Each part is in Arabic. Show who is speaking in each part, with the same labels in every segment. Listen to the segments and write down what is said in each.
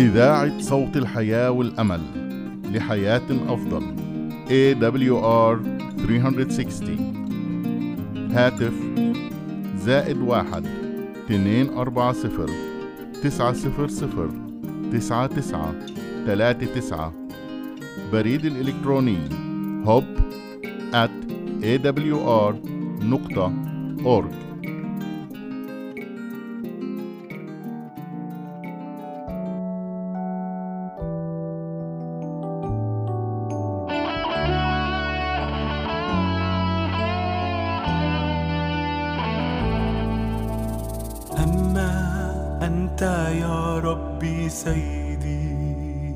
Speaker 1: إذاعة صوت الحياة والأمل لحياة أفضل. AWR 360 هاتف زائد واحد اثنين أربعة صفر تسعة صفر صفر تسعة تسعة تلاتة تسعة. بريد الإلكتروني hub at awr.org
Speaker 2: سيدي.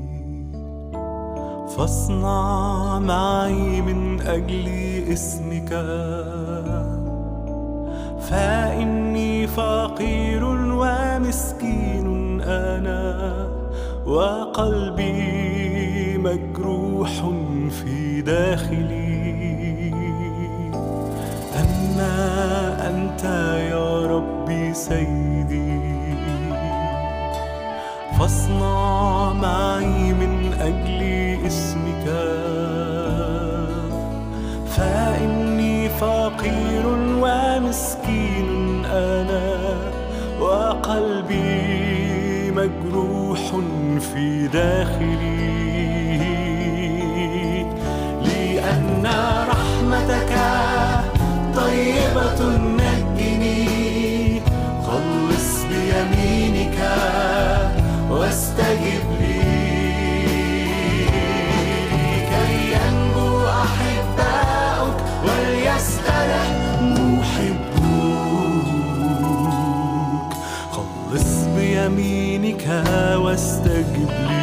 Speaker 2: فاصنع معي من أجل اسمك. فإني فقير ومسكين أنا وقلبي مجروح في داخلي. أما أنت يا ربي سيدي. فاصنع معي من أجل اسمك. فإني فقير ومسكين أنا وقلبي مجروح في داخلي. لأن رحمتك طيبة واستجب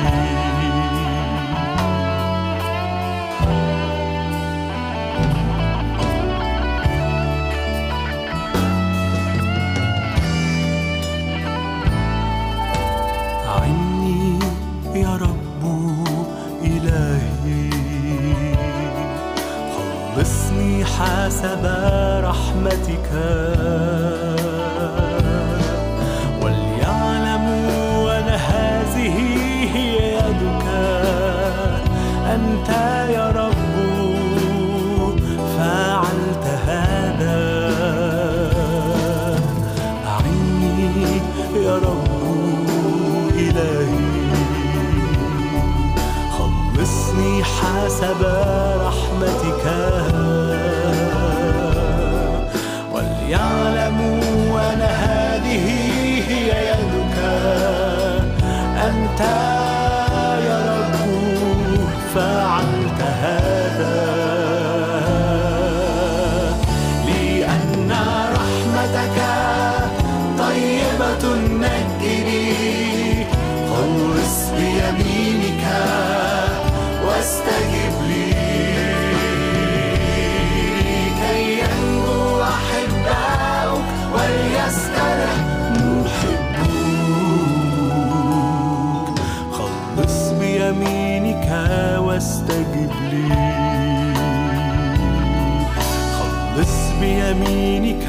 Speaker 2: خلص بيمينك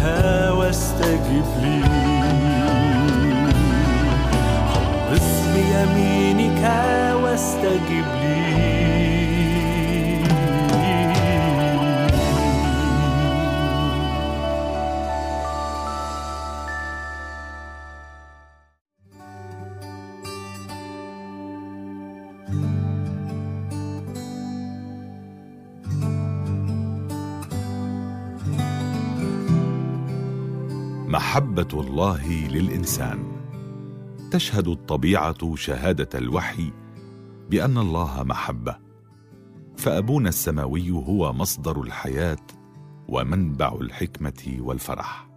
Speaker 2: واستجب لي. خلص بيمينك واستجب لي.
Speaker 3: محبة الله للإنسان. تشهد الطبيعة شهادة الوحي بأن الله محبة. فأبونا السماوي هو مصدر الحياة ومنبع الحكمة والفرح.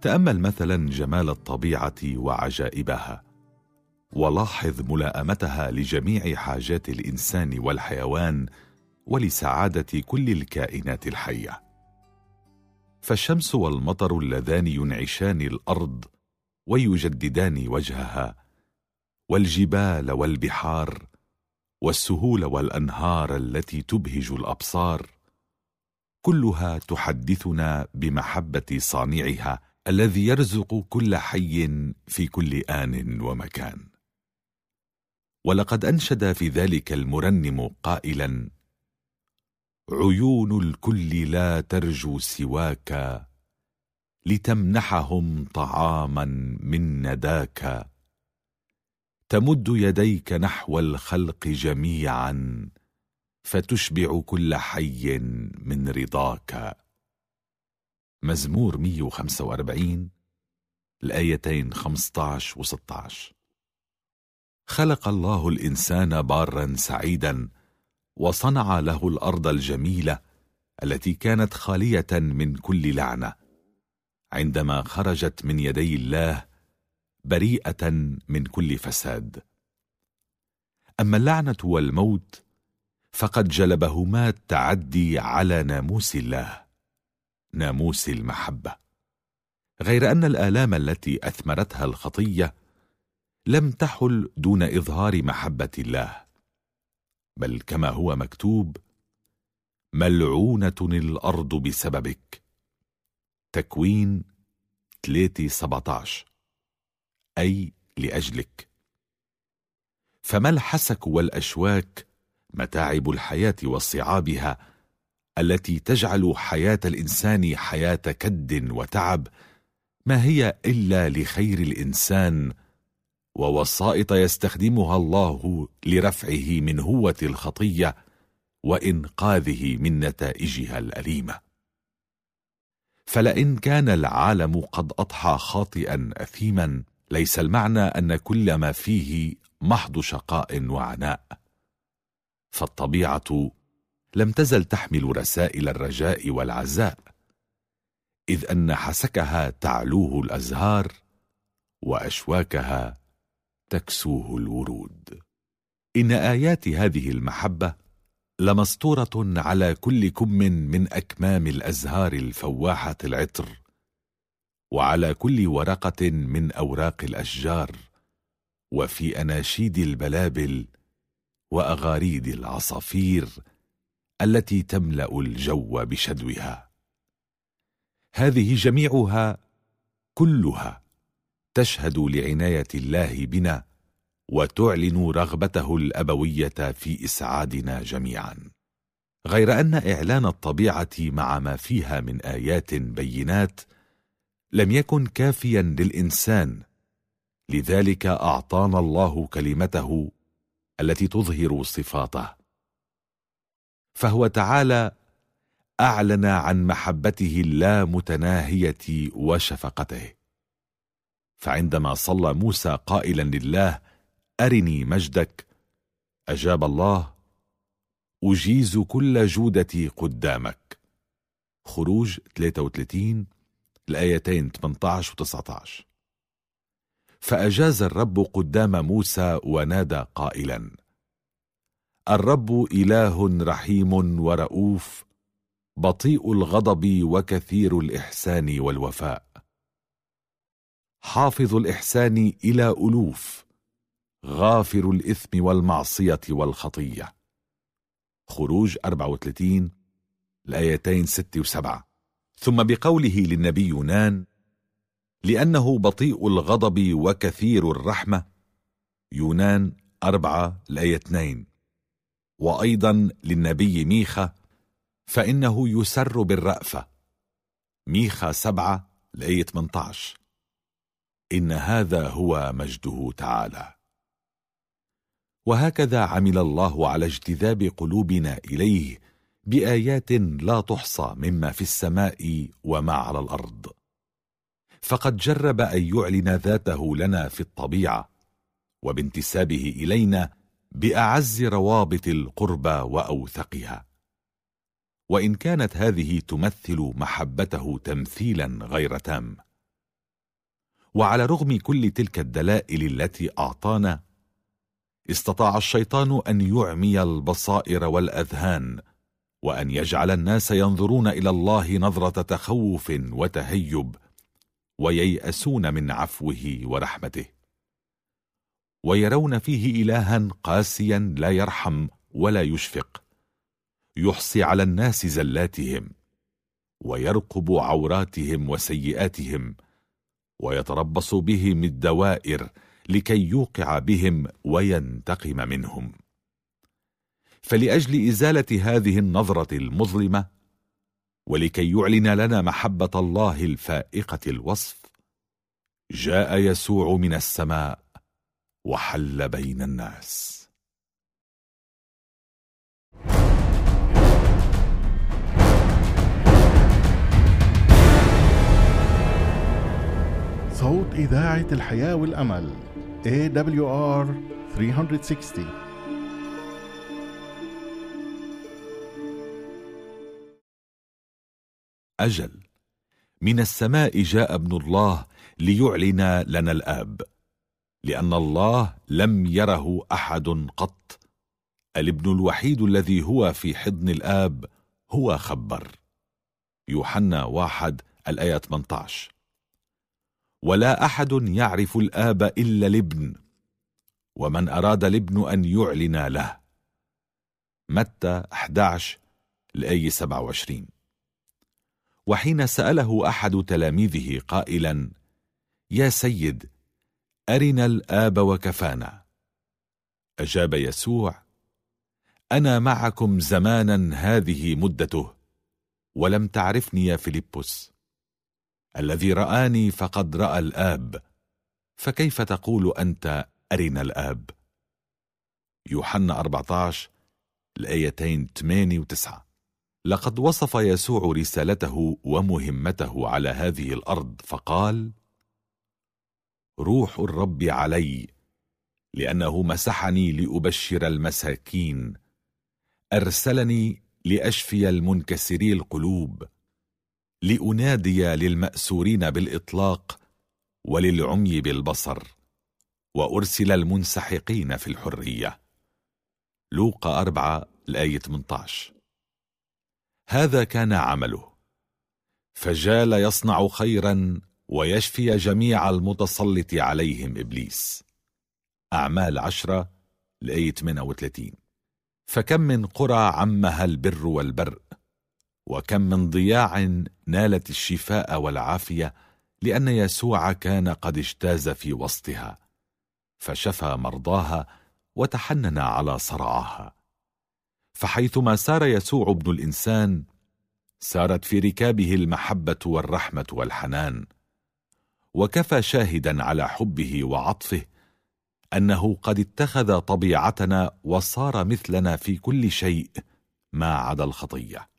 Speaker 3: تأمل مثلا جمال الطبيعة وعجائبها. ولاحظ ملاءمتها لجميع حاجات الإنسان والحيوان ولسعادة كل الكائنات الحية. فالشمس والمطر اللذان ينعشان الأرض ويجددان وجهها والجبال والبحار والسهول والأنهار التي تبهج الأبصار كلها تحدثنا بمحبة صانعها الذي يرزق كل حي في كل آن ومكان. ولقد أنشد في ذلك المرنم قائلا عيون الكل لا ترجو سواك لتمنحهم طعاما من نداك. تمد يديك نحو الخلق جميعا فتشبع كل حي من رضاك. مزمور 145 الآيتين 15 و 16 خلق الله الإنسان بارا سعيدا وصنع له الأرض الجميلة التي كانت خالية من كل لعنة. عندما خرجت من يدي الله بريئة من كل فساد. أما اللعنة والموت فقد جلبهما التعدي على ناموس الله ناموس المحبة. غير أن الآلام التي أثمرتها الخطية لم تحل دون إظهار محبة الله. بل كما هو مكتوب ملعونة الأرض بسببك. تكوين 3 17 أي لأجلك. فما الحسك والأشواك متاعب الحياة وصعابها التي تجعل حياة الإنسان حياة كد وتعب؟ ما هي إلا لخير الإنسان ووسائط يستخدمها الله لرفعه من هوة الخطية وإنقاذه من نتائجها الأليمة. فلئن كان العالم قد أضحى خاطئا أثيما ليس المعنى أن كل ما فيه محض شقاء وعناء. فالطبيعة لم تزل تحمل رسائل الرجاء والعزاء إذ أن حسكها تعلوه الأزهار وأشواكها تكسوه الورود. إن آيات هذه المحبة لمسطورة على كل كم من أكمام الأزهار الفواحة العطر وعلى كل ورقة من أوراق الأشجار وفي أناشيد البلابل وأغاريد العصافير التي تملأ الجو بشدوها. هذه جميعها كلها تشهد لعناية الله بنا وتعلن رغبته الأبوية في إسعادنا جميعا. غير أن إعلان الطبيعة مع ما فيها من آيات بينات لم يكن كافيا للإنسان لذلك أعطانا الله كلمته التي تظهر صفاته. فهو تعالى أعلن عن محبته اللامتناهية وشفقته. فعندما صلى موسى قائلا لله أرني مجدك أجاب الله أجيز كل جودتي قدامك. خروج 33 الآيتين 18 و 19 فأجاز الرب قدام موسى ونادى قائلا الرب إله رحيم ورؤوف بطيء الغضب وكثير الإحسان والوفاء. حافظ الإحسان إلى ألوف غافر الإثم والمعصية والخطية. خروج 34 الآيتين 6 و 7 ثم بقوله للنبي يونان لأنه بطيء الغضب وكثير الرحمة. يونان أربعة الآية 2 وأيضا للنبي ميخا فإنه يسر بالرأفة. ميخا سبعة الآية 18 إن هذا هو مجده تعالى. وهكذا عمل الله على اجتذاب قلوبنا إليه بآيات لا تحصى مما في السماء وما على الأرض. فقد جرب أن يعلن ذاته لنا في الطبيعة وبانتسابه إلينا بأعز روابط القربى وأوثقها. وإن كانت هذه تمثل محبته تمثيلا غير تام وعلى رغم كل تلك الدلائل التي أعطانا استطاع الشيطان أن يعمي البصائر والأذهان وأن يجعل الناس ينظرون إلى الله نظرة تخوف وتهيب وييأسون من عفوه ورحمته ويرون فيه إلها قاسيا لا يرحم ولا يشفق يحصي على الناس زلاتهم ويرقب عوراتهم وسيئاتهم ويتربص بهم الدوائر لكي يوقع بهم وينتقم منهم. فلأجل إزالة هذه النظرة المظلمة ولكي يعلن لنا محبة الله الفائقة الوصف جاء يسوع من السماء وحل بين الناس.
Speaker 1: إذاعة الحياة والأمل AWR 360
Speaker 3: أجل. من السماء جاء ابن الله ليعلن لنا الآب. لأن الله لم يره أحد قط. الابن الوحيد الذي هو في حضن الآب هو خبر. يوحنا واحد الآية 18 ولا أحد يعرف الآب إلا الابن ومن أراد الابن أن يعلن له. متى 11 الآية 27 وحين سأله أحد تلاميذه قائلا يا سيد أرنا الآب وكفانا. أجاب يسوع أنا معكم زمانا هذه مدته ولم تعرفني يا فيلبس الذي رآني فقد رأى الآب. فكيف تقول أنت أرنا الآب؟ يوحنا 14 الآيتين 8 و 9 لقد وصف يسوع رسالته ومهمته على هذه الأرض فقال روح الرب علي لأنه مسحني لأبشر المساكين. أرسلني لأشفي المنكسري القلوب. لأنادي للمأسورين بالإطلاق وللعمي بالبصر وأرسل المنسحقين في الحرية. لوقا أربعة الآية 18 هذا كان عمله. فجال يصنع خيرا ويشفي جميع المتسلط عليهم إبليس. أعمال عشرة الآية 38 فكم من قرى عمها البر والبر وكم من ضياع نالت الشفاء والعافية لأن يسوع كان قد اجتاز في وسطها فشفى مرضاها وتحنن على صرعاها. فحيثما سار يسوع ابن الإنسان سارت في ركابه المحبة والرحمة والحنان وكفى شاهدا على حبه وعطفه أنه قد اتخذ طبيعتنا وصار مثلنا في كل شيء ما عدا الخطية.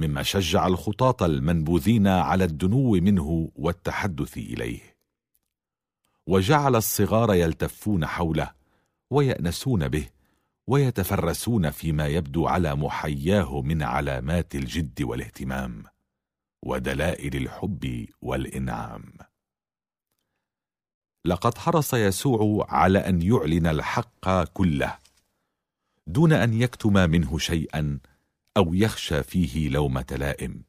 Speaker 3: مما شجع الخطاة المنبوذين على الدنو منه والتحدث إليه. وجعل الصغار يلتفون حوله ويأنسون به ويتفرسون فيما يبدو على محياه من علامات الجد والاهتمام ودلائل الحب والإنعام. لقد حرص يسوع على أن يعلن الحق كله دون أن يكتم منه شيئا أو يخشى فيه لومة لائم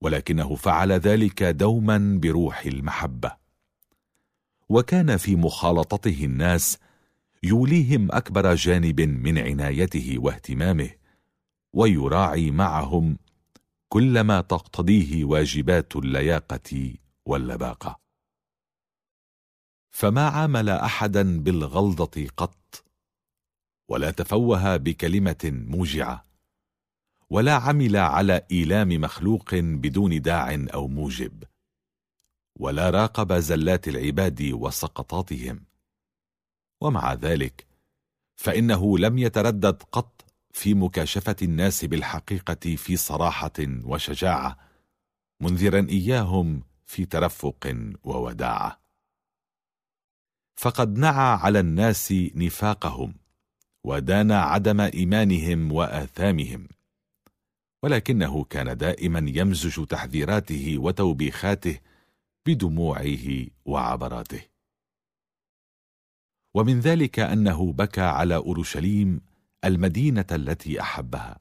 Speaker 3: ولكنه فعل ذلك دوما بروح المحبة. وكان في مخالطته الناس يوليهم أكبر جانب من عنايته واهتمامه ويراعي معهم كل ما تقتضيه واجبات اللياقة واللباقة. فما عامل أحدا بالغلظة قط ولا تفوه بكلمة موجعة. ولا عمل على إيلام مخلوق بدون داع أو موجب. ولا راقب زلات العباد وسقطاتهم. ومع ذلك فإنه لم يتردد قط في مكاشفة الناس بالحقيقة في صراحة وشجاعة منذرا إياهم في ترفق ووداعة فقد نعى على الناس نفاقهم ودان عدم إيمانهم وآثامهم. ولكنه كان دائما يمزج تحذيراته وتوبيخاته بدموعه وعبراته. ومن ذلك أنه بكى على أورشليم المدينة التي أحبها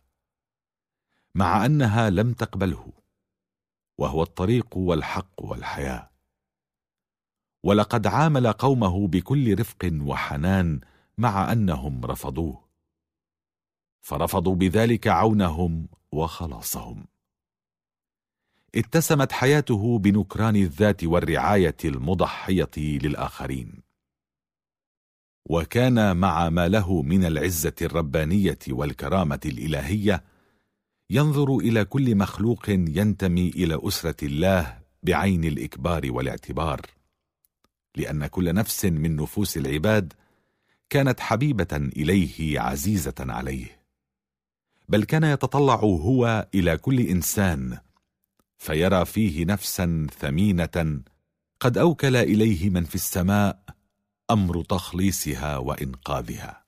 Speaker 3: مع أنها لم تقبله وهو الطريق والحق والحياة. ولقد عامل قومه بكل رفق وحنان مع أنهم رفضوه فرفضوا بذلك عونهم وخلاصهم. اتسمت حياته بنكران الذات والرعاية المضحية للآخرين. وكان مع ما له من العزة الربانية والكرامة الإلهية ينظر إلى كل مخلوق ينتمي إلى أسرة الله بعين الإكبار والاعتبار لأن كل نفس من نفوس العباد كانت حبيبة إليه عزيزة عليه. بل كان يتطلع هو إلى كل إنسان فيرى فيه نفسا ثمينة قد أوكل إليه من في السماء أمر تخليصها وإنقاذها.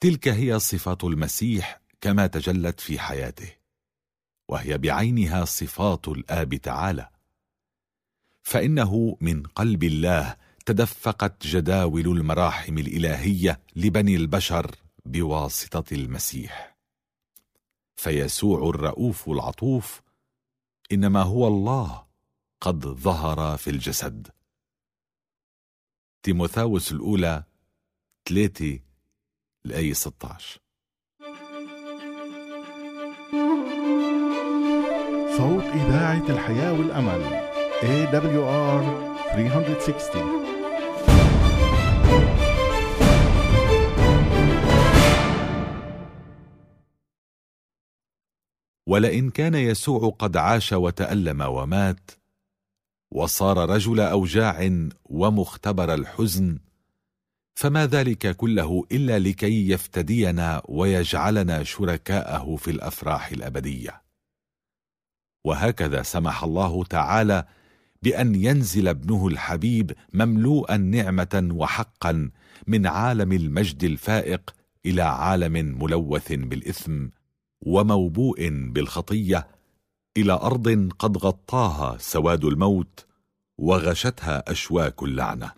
Speaker 3: تلك هي صفات المسيح كما تجلت في حياته وهي بعينها صفات الآب تعالى. فإنه من قلب الله تدفقت جداول المراحم الإلهية لبني البشر بواسطة المسيح. فيسوع الرؤوف العطوف إنما هو الله قد ظهر في الجسد. تيموثاوس الأولى 3 الايه 16
Speaker 1: صوت إذاعة الحياة والأمل AWR 360
Speaker 3: ولئن كان يسوع قد عاش وتألم ومات وصار رجل أوجاع ومختبر الحزن فما ذلك كله إلا لكي يفتدينا ويجعلنا شركاءه في الأفراح الأبدية. وهكذا سمح الله تعالى بأن ينزل ابنه الحبيب مملوءا نعمة وحقا من عالم المجد الفائق إلى عالم ملوث بالإثم. وموبوء بالخطية إلى أرض قد غطاها سواد الموت وغشتها أشواك اللعنة.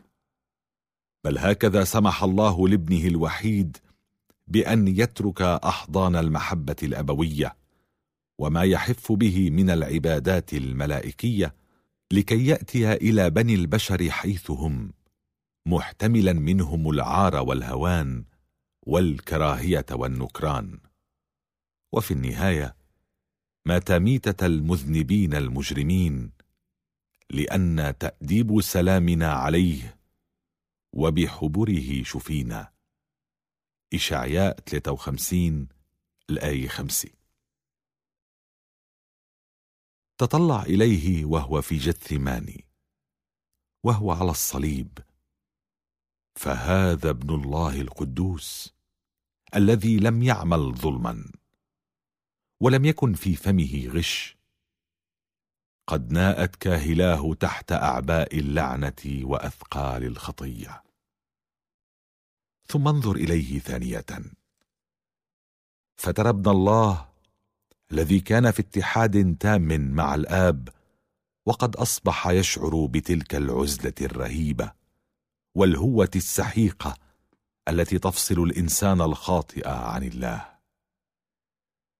Speaker 3: بل هكذا سمح الله لابنه الوحيد بأن يترك أحضان المحبة الأبوية وما يحف به من العبادات الملائكية لكي يأتي إلى بني البشر حيث هم محتملا منهم العار والهوان والكراهية والنكران. وفي النهاية مات ميته المذنبين المجرمين لأن تأديب سلامنا عليه وبحبره شفينا. إشعياء 53 الآية 5 تطلع إليه وهو في جثماني وهو على الصليب. فهذا ابن الله القدوس الذي لم يعمل ظلما. ولم يكن في فمه غش. قد ناءت كاهلاه تحت أعباء اللعنة وأثقال الخطية. ثم انظر إليه ثانية. فترى ابن الله الذي كان في اتحاد تام مع الآب وقد أصبح يشعر بتلك العزلة الرهيبة والهوة السحيقة التي تفصل الإنسان الخاطئ عن الله.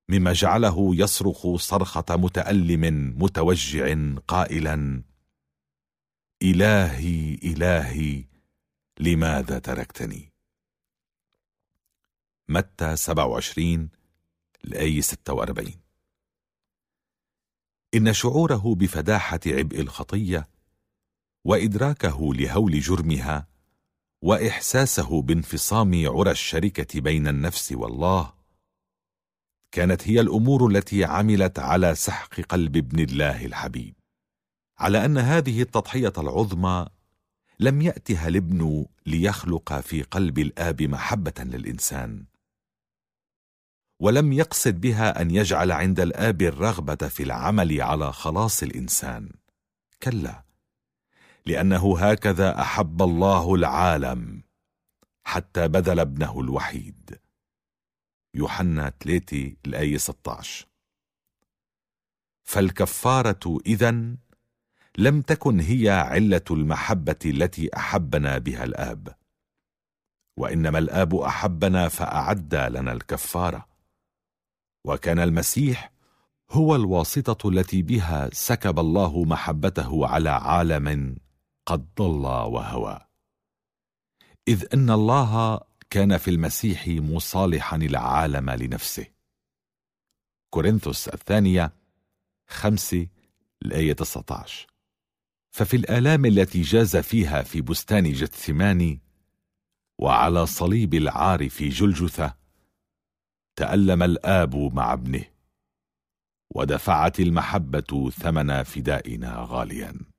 Speaker 3: مما جعله يصرخ صرخة متألم متوجع قائلا إلهي إلهي لماذا تركتني؟ متى 27 الآية 46 إن شعوره بفداحة عبء الخطية وإدراكه لهول جرمها وإحساسه بانفصام عرى الشركة بين النفس والله كانت هي الأمور التي عملت على سحق قلب ابن الله الحبيب. على أن هذه التضحية العظمى لم يأتها الابن ليخلق في قلب الآب محبة للإنسان ولم يقصد بها أن يجعل عند الآب الرغبة في العمل على خلاص الإنسان. كلا لأنه هكذا أحب الله العالم حتى بذل ابنه الوحيد. يوحنا 3 الآية 16 فالكفارة إذن لم تكن هي علة المحبة التي أحبنا بها الآب. وإنما الآب أحبنا فأعد لنا الكفارة. وكان المسيح هو الواسطة التي بها سكب الله محبته على عالم قد ضل وهوى. إذ أن الله كان في المسيح مصالحا العالم لنفسه. كورنثوس الثانية خمسة الآية 19 ففي الآلام التي جاز فيها في بستان جثماني وعلى صليب العار في جلجثة تألم الآب مع ابنه ودفعت المحبة ثمن فدائنا غاليا.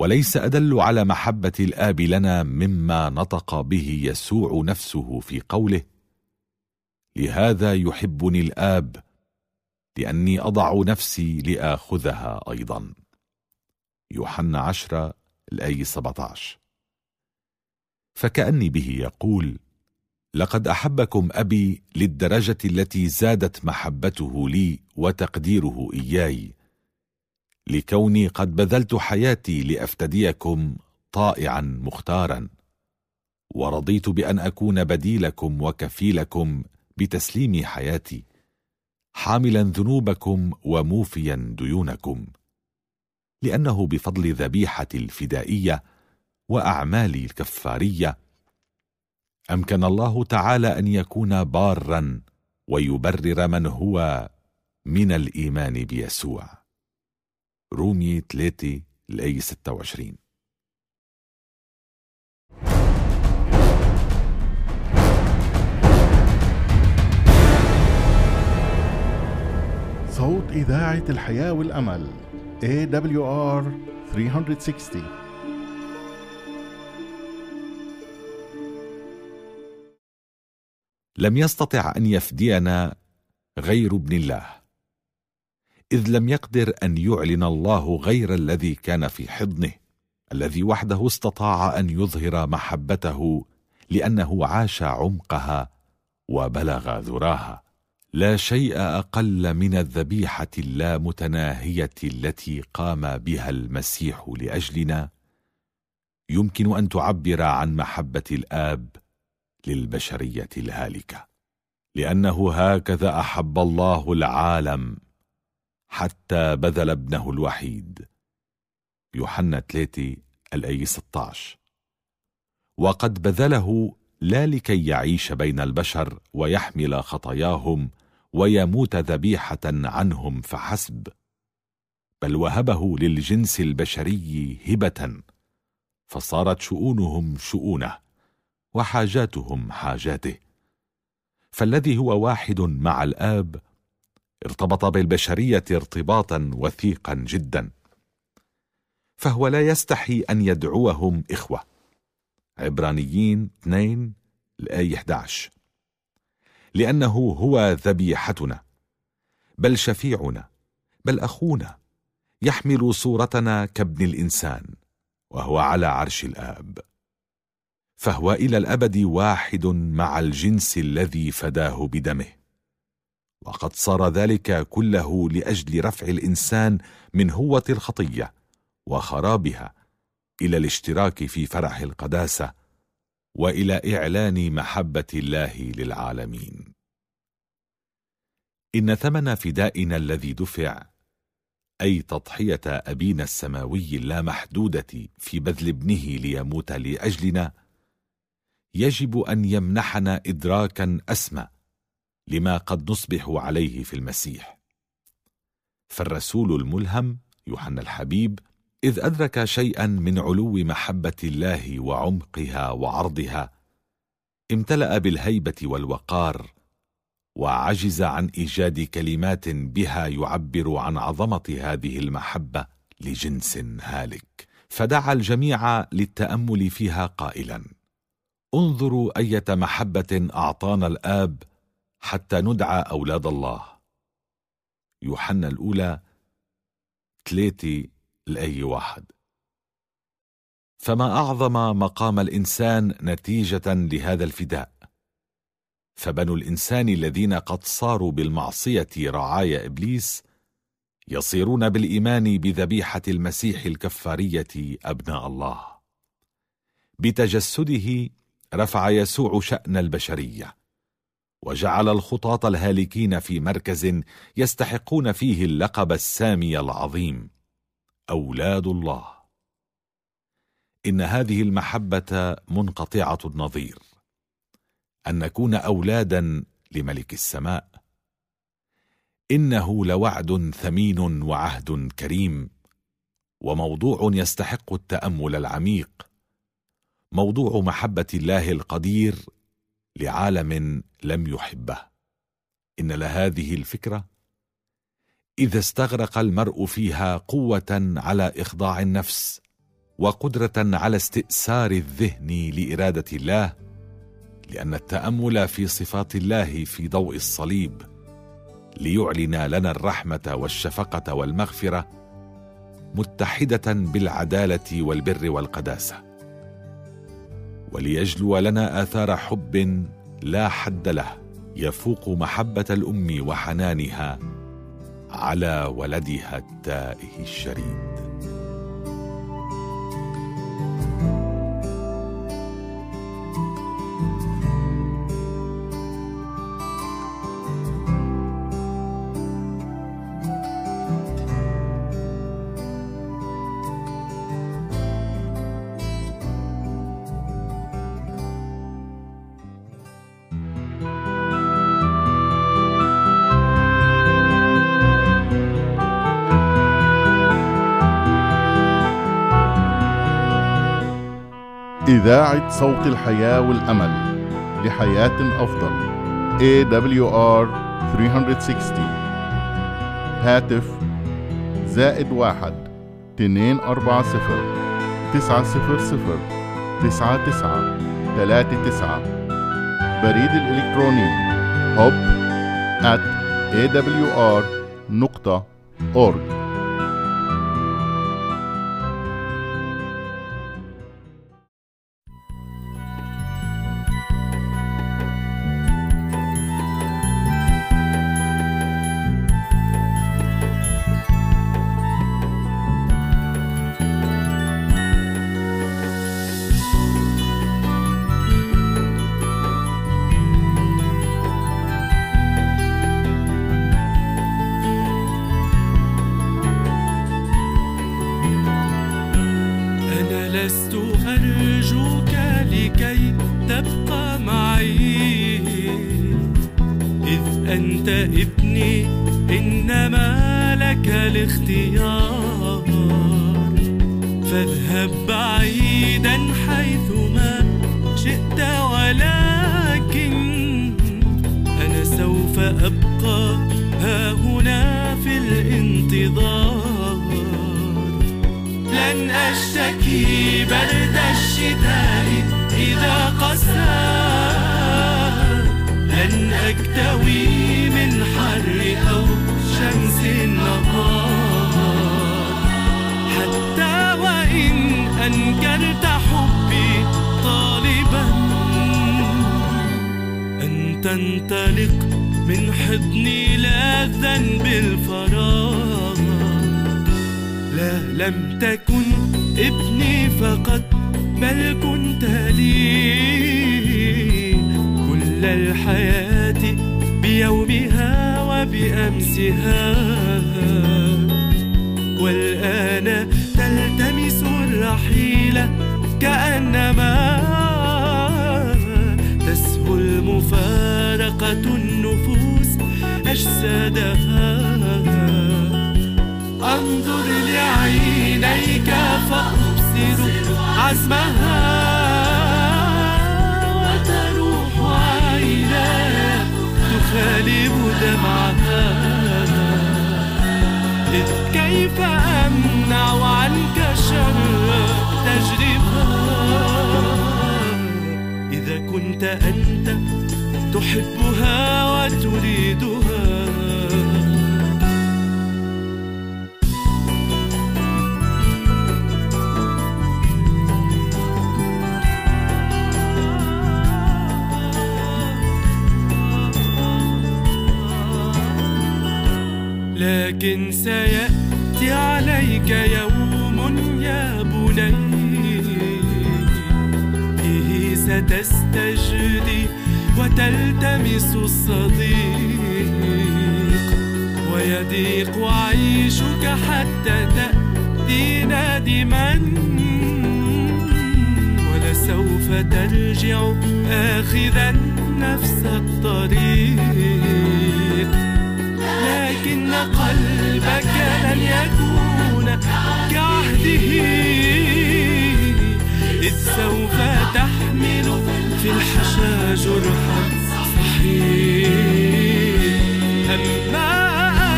Speaker 3: وليس أدل على محبة الآب لنا مما نطق به يسوع نفسه في قوله لهذا يحبني الآب لأني أضع نفسي لآخذها أيضا. يوحنا عشرة الآية 17 فكأني به يقول لقد أحبكم أبي للدرجة التي زادت محبته لي وتقديره إياي لكوني قد بذلت حياتي لأفتديكم طائعا مختارا. ورضيت بأن أكون بديلكم وكفيلكم بتسليم حياتي حاملا ذنوبكم وموفيا ديونكم. لأنه بفضل ذبيحة الفدائية وأعمال الكفارية أمكن الله تعالى أن يكون بارا ويبرر من هو من الإيمان بيسوع. رومي 3 الآية 26
Speaker 1: صوت إذاعة الحياة والأمل AWR 360
Speaker 3: لم يستطع أن يفدينا غير ابن الله. إذ لم يقدر أن يعلن الله غير الذي كان في حضنه الذي وحده استطاع أن يظهر محبته لأنه عاش عمقها وبلغ ذراها. لا شيء أقل من الذبيحة اللامتناهية التي قام بها المسيح لأجلنا. يمكن أن تعبر عن محبة الآب للبشرية الهالكة لأنه هكذا أحب الله العالم. حتى بذل ابنه الوحيد. يوحنا 3 الآية 16 وقد بذله لا لكي يعيش بين البشر ويحمل خطاياهم ويموت ذبيحة عنهم فحسب بل وهبه للجنس البشري هبة فصارت شؤونهم شؤونه وحاجاتهم حاجاته. فالذي هو واحد مع الآب ارتبط بالبشرية ارتباطا وثيقا جدا. فهو لا يستحي أن يدعوهم إخوة. عبرانيين 2 الآية 11 لأنه هو ذبيحتنا. بل شفيعنا. بل أخونا. يحمل صورتنا كابن الإنسان. وهو على عرش الآب. فهو إلى الأبد واحد مع الجنس الذي فداه بدمه. وقد صار ذلك كله لأجل رفع الإنسان من هوة الخطية وخرابها إلى الاشتراك في فرح القداسة وإلى إعلان محبة الله للعالمين. إن ثمن فدائنا الذي دفع أي تضحية أبينا السماوي اللامحدودة في بذل ابنه ليموت لأجلنا يجب أن يمنحنا ادراكا أسمى لما قد نصبح عليه في المسيح. فالرسول الملهم يوحنا الحبيب إذ أدرك شيئا من علو محبة الله وعمقها وعرضها امتلأ بالهيبة والوقار وعجز عن إيجاد كلمات بها يعبر عن عظمة هذه المحبة لجنس هالك. فدعا الجميع للتأمل فيها قائلا انظروا أية محبة أعطانا الآب حتى ندعى أولاد الله. يوحنا الأولى 3 الآية واحد. فما أعظم مقام الإنسان نتيجة لهذا الفداء. فبنو الإنسان الذين قد صاروا بالمعصية رعايا إبليس يصيرون بالإيمان بذبيحة المسيح الكفارية أبناء الله. بتجسده رفع يسوع شأن البشرية. وجعل الخطاة الهالكين في مركز يستحقون فيه اللقب السامي العظيم. أولاد الله. إن هذه المحبة منقطعة النظير. أن نكون أولادا لملك السماء. إنه لوعد ثمين وعهد كريم. وموضوع يستحق التأمل العميق. موضوع محبة الله القدير لعالم لم يحبه. إن لهذه الفكرة إذا استغرق المرء فيها قوة على إخضاع النفس وقدرة على استئثار الذهن لإرادة الله لأن التأمل في صفات الله في ضوء الصليب ليعلن لنا الرحمة والشفقة والمغفرة متحدة بالعدالة والبر والقداسة. وليجلو لنا آثار حب لا حد له يفوق محبة الأم وحنانها على ولدها التائه الشريد
Speaker 1: إذاعة صوت الحياة والأمل لحياة أفضل. AWR 360 هاتف زائد واحد تنين أربعة صفر تسعة صفر صفر تسعة تسعة تلاتة تسعة. بريد الإلكتروني hub at awr
Speaker 2: أبقى ها هنا في الانتظار. لن أشتكي برد الشتاء إذا قسى لن أكتوي من حر أو شمس النهار حتى وإن أنكرت حبي طالبا أن تنطلق من حضني لاذا بالفراغ لا لم تكن ابني فقط بل كنت لي كل الحياة بيومها وبأمسها. والآن تلتمس الرحيل كأنما عزمها وتروح عيناك تخالب دمعها. إذ كيف أمنع عنك شر تجربها؟ إذا كنت أنت تحبها وتريدها لكن سيأتي عليك يوم يا بني. فيه ستستجدي وتلتمس الصديق. ويضيق عيشك حتى تأتي نادما. ولسوف ترجع آخذا نفس الطريق. إن قلبك لن يكون كعهده. إذ سوف تحمل في الحشا جرحا صحيح أما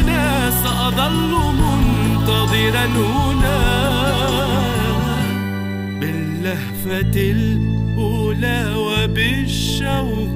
Speaker 2: أنا سأظل منتظرا هنا باللهفة الأولى وبالشوق